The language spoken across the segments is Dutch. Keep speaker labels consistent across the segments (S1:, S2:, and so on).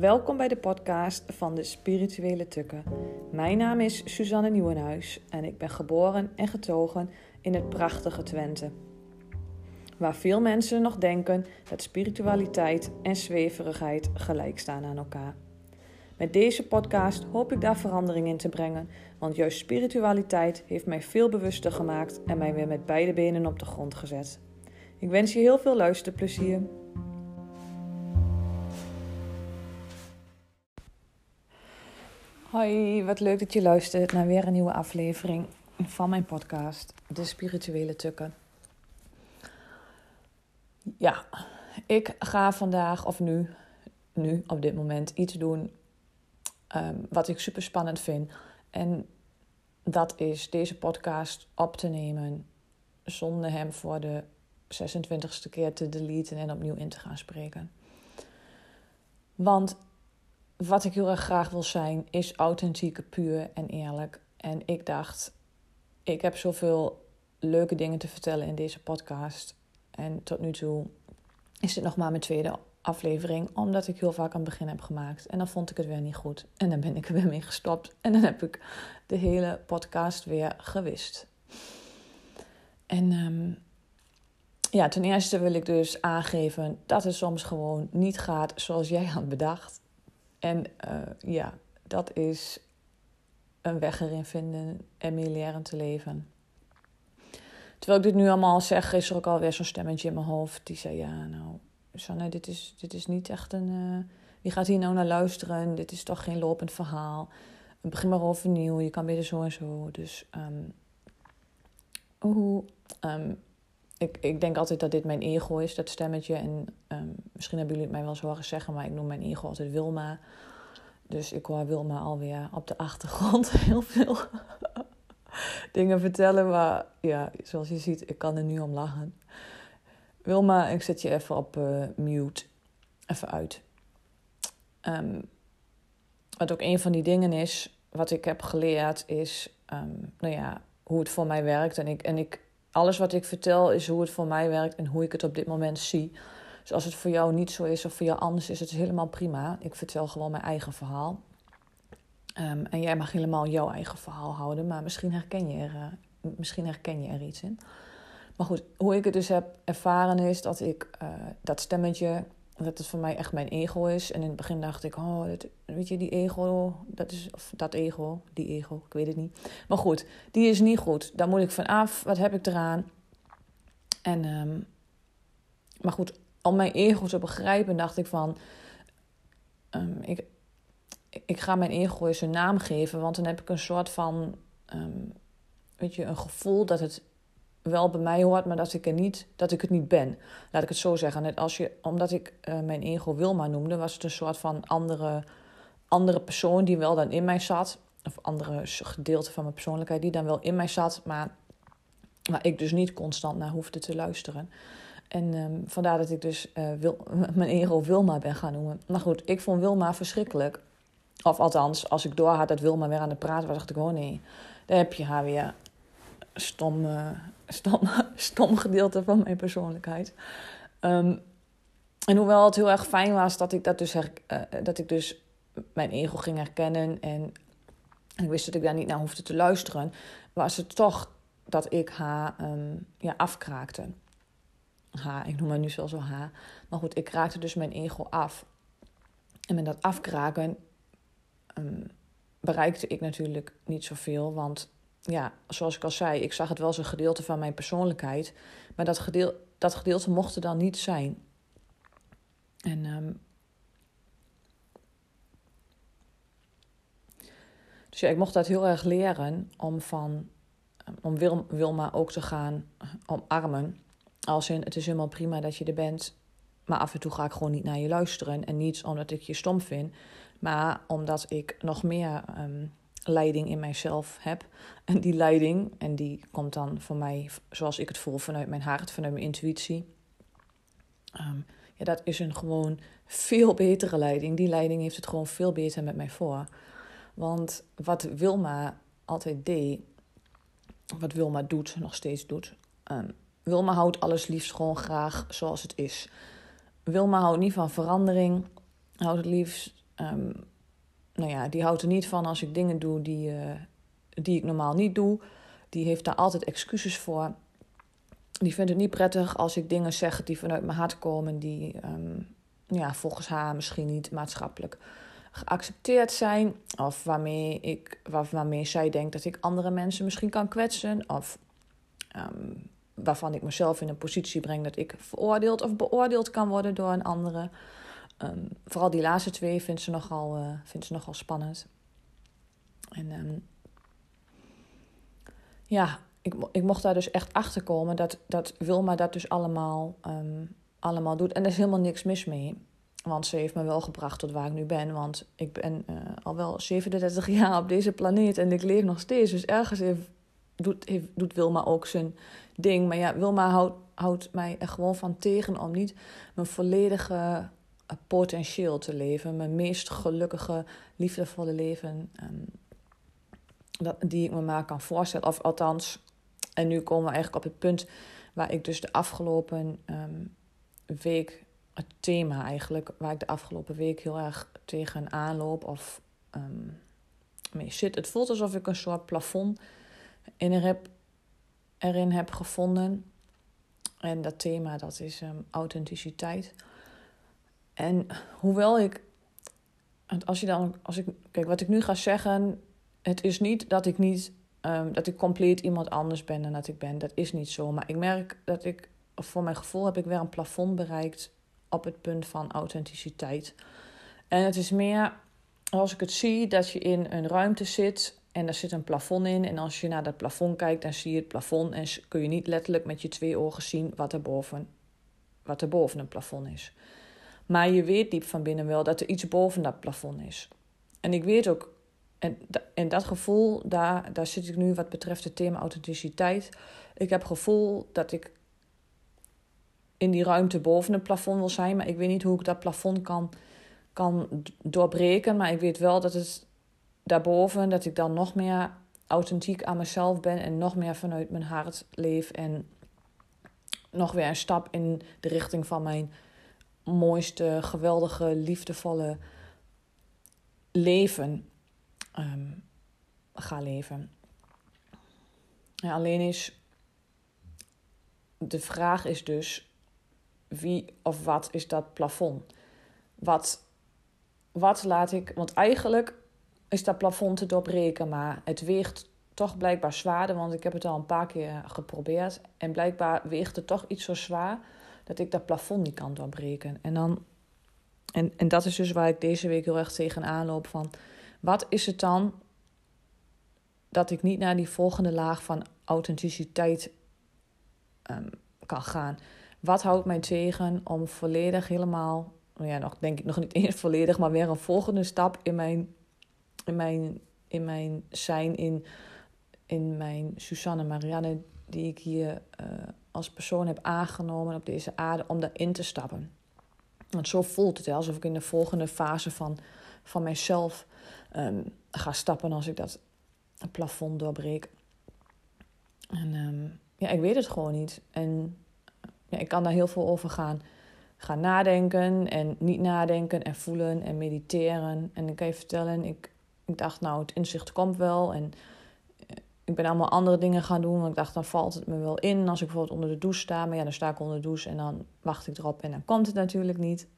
S1: Welkom bij de podcast van de Spirituele Tukken. Mijn naam is Suzanne Nieuwenhuis en ik ben geboren en getogen in het prachtige Twente. Waar veel mensen nog denken dat spiritualiteit en zweverigheid gelijk staan aan elkaar. Met deze podcast hoop ik daar verandering in te brengen, want juist spiritualiteit heeft mij veel bewuster gemaakt en mij weer met beide benen op de grond gezet. Ik wens je heel veel luisterplezier. Hoi, wat leuk dat je luistert naar weer een nieuwe aflevering van mijn podcast, De Spirituele Tukken. Ja, ik ga vandaag of nu, nu op dit moment, iets doen um, wat ik super spannend vind. En dat is deze podcast op te nemen zonder hem voor de 26e keer te deleten en opnieuw in te gaan spreken. Want wat ik heel erg graag wil zijn, is authentiek, puur en eerlijk. En ik dacht, ik heb zoveel leuke dingen te vertellen in deze podcast. En tot nu toe is dit nog maar mijn tweede aflevering, omdat ik heel vaak een begin heb gemaakt. En dan vond ik het weer niet goed. En dan ben ik er weer mee gestopt. En dan heb ik de hele podcast weer gewist. En um, ja, ten eerste wil ik dus aangeven dat het soms gewoon niet gaat zoals jij had bedacht. En uh, ja, dat is een weg erin vinden en leren te leven. Terwijl ik dit nu allemaal zeg, is er ook alweer zo'n stemmetje in mijn hoofd die zei: Ja, nou, Sanne, dit is, dit is niet echt een. Wie gaat hier nou naar luisteren? Dit is toch geen lopend verhaal. Begin maar overnieuw, je kan beter zo en zo. Dus, um, hoe. Um, ik, ik denk altijd dat dit mijn ego is, dat stemmetje. En um, misschien hebben jullie het mij wel eens horen zeggen, maar ik noem mijn ego altijd Wilma. Dus ik hoor Wilma alweer op de achtergrond heel veel dingen vertellen. Maar ja, zoals je ziet, ik kan er nu om lachen. Wilma, ik zet je even op uh, mute. Even uit. Um, wat ook een van die dingen is, wat ik heb geleerd, is um, nou ja, hoe het voor mij werkt. En ik, en ik alles wat ik vertel is hoe het voor mij werkt en hoe ik het op dit moment zie. Dus als het voor jou niet zo is of voor jou anders is, het helemaal prima. Ik vertel gewoon mijn eigen verhaal. Um, en jij mag helemaal jouw eigen verhaal houden, maar misschien herken je er, uh, misschien herken je er iets in. Maar goed, hoe ik het dus heb ervaren is dat ik uh, dat stemmetje, dat het voor mij echt mijn ego is. En in het begin dacht ik, oh, dat, weet je, die ego, dat is, of dat ego, die ego, ik weet het niet. Maar goed, die is niet goed. Daar moet ik van af. Wat heb ik eraan? En, um, maar goed, om mijn ego te begrijpen, dacht ik van, um, ik, ik ga mijn ego eens een naam geven, want dan heb ik een soort van, um, weet je, een gevoel dat het wel bij mij hoort, maar dat ik, er niet, dat ik het niet ben. Laat ik het zo zeggen. Net als je, omdat ik uh, mijn ego Wilma noemde, was het een soort van andere, andere persoon die wel dan in mij zat. Of andere gedeelte van mijn persoonlijkheid die dan wel in mij zat, maar waar ik dus niet constant naar hoefde te luisteren. En um, vandaar dat ik dus uh, wil, mijn ego Wilma ben gaan noemen. Maar goed, ik vond Wilma verschrikkelijk. Of althans, als ik door had dat Wilma weer aan het praten was, dacht ik, oh nee, daar heb je haar weer. Stom, stom, stom gedeelte van mijn persoonlijkheid. Um, en hoewel het heel erg fijn was dat ik, dat dus, her, uh, dat ik dus mijn ego ging herkennen en, ik wist dat ik daar niet naar hoefde te luisteren, was het toch dat ik haar um, ja, afkraakte. Haar, ik noem haar nu zelfs zo haar. Maar goed, ik kraakte dus mijn ego af. En met dat afkraken um, bereikte ik natuurlijk niet zoveel, want ja, zoals ik al zei, ik zag het wel als een gedeelte van mijn persoonlijkheid. Maar dat, gedeel, dat gedeelte mocht er dan niet zijn. En um, dus ja, ik mocht dat heel erg leren om van om Wil, Wilma ook te gaan omarmen. Als in, het is helemaal prima dat je er bent, maar af en toe ga ik gewoon niet naar je luisteren. En niet omdat ik je stom vind, maar omdat ik nog meer um, leiding in mijzelf heb. En die leiding, en die komt dan voor mij, zoals ik het voel, vanuit mijn hart, vanuit mijn intuïtie. Um, ja, dat is een gewoon veel betere leiding. Die leiding heeft het gewoon veel beter met mij voor. Want wat Wilma altijd deed, wat Wilma doet, nog steeds doet. Um, Wilma houdt alles liefst gewoon graag zoals het is. Wilma houdt niet van verandering. Houdt het liefst ehm, nou ja, die houdt er niet van als ik dingen doe die, uh, die ik normaal niet doe. Die heeft daar altijd excuses voor. Die vindt het niet prettig als ik dingen zeg die vanuit mijn hart komen, die um, ja, volgens haar misschien niet maatschappelijk geaccepteerd zijn. Of waarmee, ik, waarmee zij denkt dat ik andere mensen misschien kan kwetsen. Of um, waarvan ik mezelf in een positie breng dat ik veroordeeld of beoordeeld kan worden door een andere. Um, vooral die laatste twee vindt ze nogal, uh, vindt ze nogal spannend. En um, ja, ik, ik mocht daar dus echt achter komen dat, dat Wilma dat dus allemaal, um, allemaal doet. En er is helemaal niks mis mee. Want ze heeft me wel gebracht tot waar ik nu ben. Want ik ben uh, al wel 37 jaar op deze planeet en ik leef nog steeds. Dus ergens heeft, doet, heeft, doet Wilma ook zijn ding. Maar ja, Wilma houdt, houdt mij er gewoon van tegen om niet mijn volledige eh, potentieel te leven. Mijn meest gelukkige, liefdevolle leven. Um, dat, die ik me maar kan voorstellen. Of althans, en nu komen we eigenlijk op het punt waar ik dus de afgelopen um, week, het thema eigenlijk, waar ik de afgelopen week heel erg tegen aanloop of um, mee zit. Het voelt alsof ik een soort plafond in heb, erin heb gevonden. En dat thema, dat is authenticiteit. En hoewel ik, als je dan, als ik, kijk, wat ik nu ga zeggen, het is niet dat ik niet um, dat ik compleet iemand anders ben dan dat ik ben. Dat is niet zo. Maar ik merk dat ik, voor mijn gevoel, heb ik weer een plafond bereikt op het punt van authenticiteit. En het is meer als ik het zie dat je in een ruimte zit en er zit een plafond in. En als je naar dat plafond kijkt, dan zie je het plafond en kun je niet letterlijk met je twee ogen zien wat er boven, wat er boven een plafond is. Maar je weet diep van binnen wel dat er iets boven dat plafond is. En ik weet ook en, en dat gevoel, daar, daar zit ik nu wat betreft het thema authenticiteit. Ik heb gevoel dat ik in die ruimte boven het plafond wil zijn, maar ik weet niet hoe ik dat plafond kan, kan doorbreken. Maar ik weet wel dat het daarboven, dat ik dan nog meer authentiek aan mezelf ben en nog meer vanuit mijn hart leef en nog weer een stap in de richting van mijn mooiste, geweldige, liefdevolle leven um, ga leven. Ja, alleen is de vraag is dus wie of wat is dat plafond? Wat, wat laat ik, want eigenlijk is dat plafond te doorbreken, maar het weegt toch blijkbaar zwaarder, want ik heb het al een paar keer geprobeerd en blijkbaar weegt het toch iets zo zwaar dat ik dat plafond niet kan doorbreken. En dan en, en dat is dus waar ik deze week heel erg tegenaan loop van wat is het dan dat ik niet naar die volgende laag van authenticiteit um, kan gaan? Wat houdt mij tegen om volledig helemaal, nou ja, nog denk ik nog niet eens volledig, maar weer een volgende stap in mijn, in mijn, in mijn zijn, in, in mijn Susanne Marianne, die ik hier uh, als persoon heb aangenomen op deze aarde, om daarin te stappen. Want zo voelt het, alsof ik in de volgende fase van, van mijzelf um, ga stappen als ik dat plafond doorbreek. En um, ja, ik weet het gewoon niet. En ja, ik kan daar heel veel over gaan, gaan nadenken en niet nadenken en voelen en mediteren. En ik kan je vertellen, ik, ik dacht nou, het inzicht komt wel. En ik ben allemaal andere dingen gaan doen. Want ik dacht, dan valt het me wel in. Als ik bijvoorbeeld onder de douche sta. Maar ja, dan sta ik onder de douche en dan wacht ik erop en dan komt het natuurlijk niet.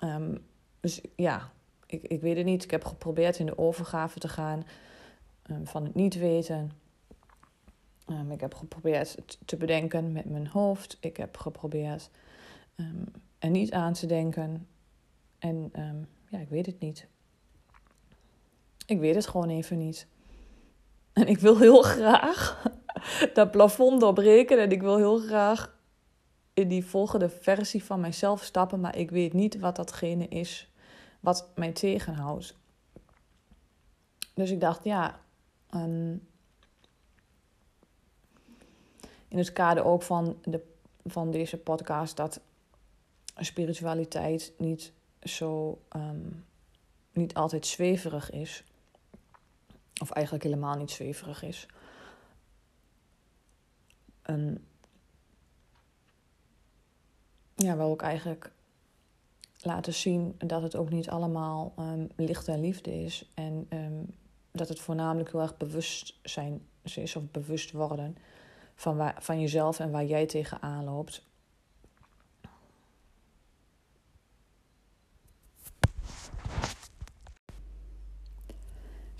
S1: Um, dus ja, ik, ik weet het niet. Ik heb geprobeerd in de overgave te gaan um, van het niet weten. Um, ik heb geprobeerd te bedenken met mijn hoofd. Ik heb geprobeerd er niet aan te denken. En ja, ik weet het niet. Ik weet het gewoon even niet. En ik wil heel graag dat plafond doorbreken. En ik wil heel graag in die volgende versie van mijzelf stappen. Maar ik weet niet wat datgene is wat mij tegenhoudt. Dus ik dacht, ja, um, in het kader ook van, de, van deze podcast, dat spiritualiteit niet zo, um, niet altijd zweverig is. Of eigenlijk helemaal niet zweverig is. Ja, wel ook eigenlijk laten zien dat het ook niet allemaal um, licht en liefde is. En um, dat het voornamelijk heel erg bewust zijn is of bewust worden van, waar, van jezelf en waar jij tegenaan loopt.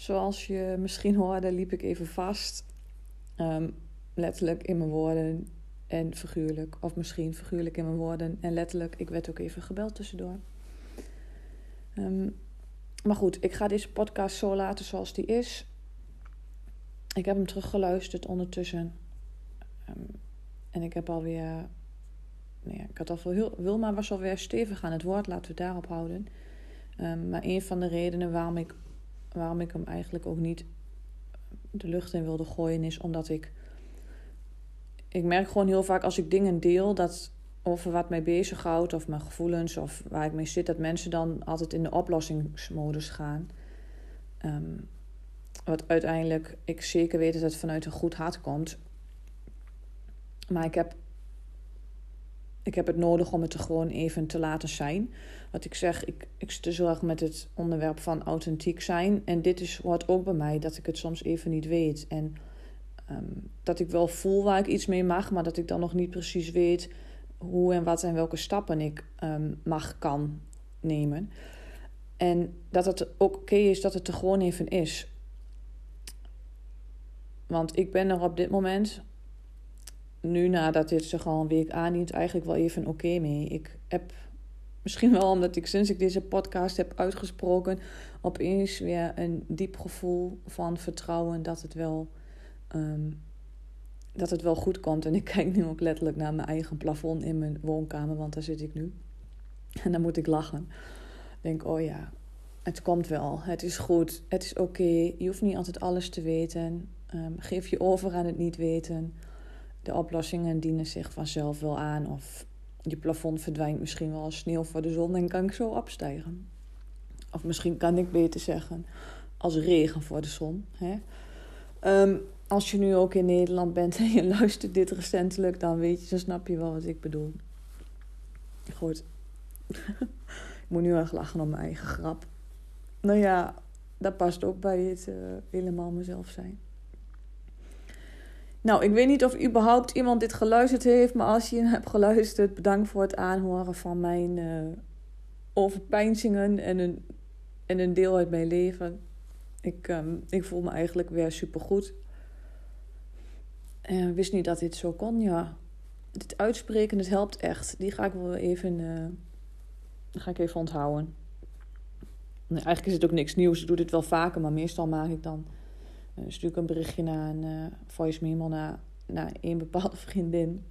S1: Zoals je misschien hoorde, liep ik even vast. Um, letterlijk in mijn woorden en figuurlijk. Of misschien figuurlijk in mijn woorden en letterlijk. Ik werd ook even gebeld tussendoor. Um, maar goed, ik ga deze podcast zo laten zoals die is. Ik heb hem teruggeluisterd ondertussen. Um, en ik heb alweer. Nou ja, ik had al veel. Wilma was alweer stevig aan het woord, laten we daarop houden. Maar een van de redenen waarom ik, waarom ik hem eigenlijk ook niet de lucht in wilde gooien, is omdat ik. Ik merk gewoon heel vaak als ik dingen deel dat over wat mij bezighoudt of mijn gevoelens of waar ik mee zit, dat mensen dan altijd in de oplossingsmodus gaan. Um, wat uiteindelijk ik zeker weet dat het vanuit een goed hart komt. Maar ik heb, ik heb het nodig om het er gewoon even te laten zijn. Wat ik zeg, ik, ik zit met het onderwerp van authentiek zijn. En dit is, hoort ook bij mij, dat ik het soms even niet weet. En um, dat ik wel voel waar ik iets mee mag, maar dat ik dan nog niet precies weet hoe en wat en welke stappen ik um, mag, kan nemen. En dat het ook oké is dat het er gewoon even is. Want ik ben er op dit moment, nu nadat dit zich al een week aandient, eigenlijk wel even oké mee. Ik heb misschien wel omdat ik sinds ik deze podcast heb uitgesproken, opeens weer een diep gevoel van vertrouwen dat het wel. Um, dat het wel goed komt. En ik kijk nu ook letterlijk naar mijn eigen plafond in mijn woonkamer, want daar zit ik nu. En dan moet ik lachen. Ik denk, oh ja, het komt wel. Het is goed. Het is oké. Je hoeft niet altijd alles te weten. Um, geef je over aan het niet weten. De oplossingen dienen zich vanzelf wel aan. Of je plafond verdwijnt misschien wel als sneeuw voor de zon en kan ik zo opstijgen. Of misschien kan ik beter zeggen, als regen voor de zon. Hè? Um, als je nu ook in Nederland bent en je luistert dit recentelijk, dan weet je, dan snap je wel wat ik bedoel. Goed. ik moet nu erg lachen om mijn eigen grap. Nou ja, dat past ook bij het uh, helemaal mezelf zijn. Nou, ik weet niet of überhaupt iemand dit geluisterd heeft, maar als je hebt geluisterd, bedankt voor het aanhoren van mijn uh, overpeinzingen en een, en een deel uit mijn leven. Ik, um, ik voel me eigenlijk weer supergoed. En wist niet dat dit zo kon, ja. Dit uitspreken, het helpt echt. Die ga ik wel even, uh, ga ik even onthouden. Nee, eigenlijk is het ook niks nieuws. Ik doe dit wel vaker, maar meestal maak ik dan... Uh, stuur ik een berichtje naar een uh, voice memo naar, naar een bepaalde vriendin.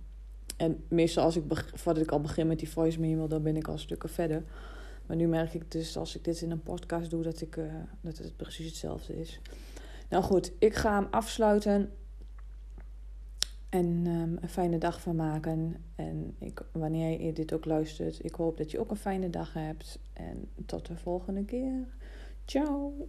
S1: En meestal als ik, voordat ik al begin met die voice memo, dan ben ik al stukken verder. Maar nu merk ik dus als ik dit in een podcast doe, dat, ik, uh, dat het precies hetzelfde is. Nou goed, ik ga hem afsluiten. En um, een fijne dag van maken. En ik, wanneer je dit ook luistert, ik hoop dat je ook een fijne dag hebt. En tot de volgende keer. Ciao.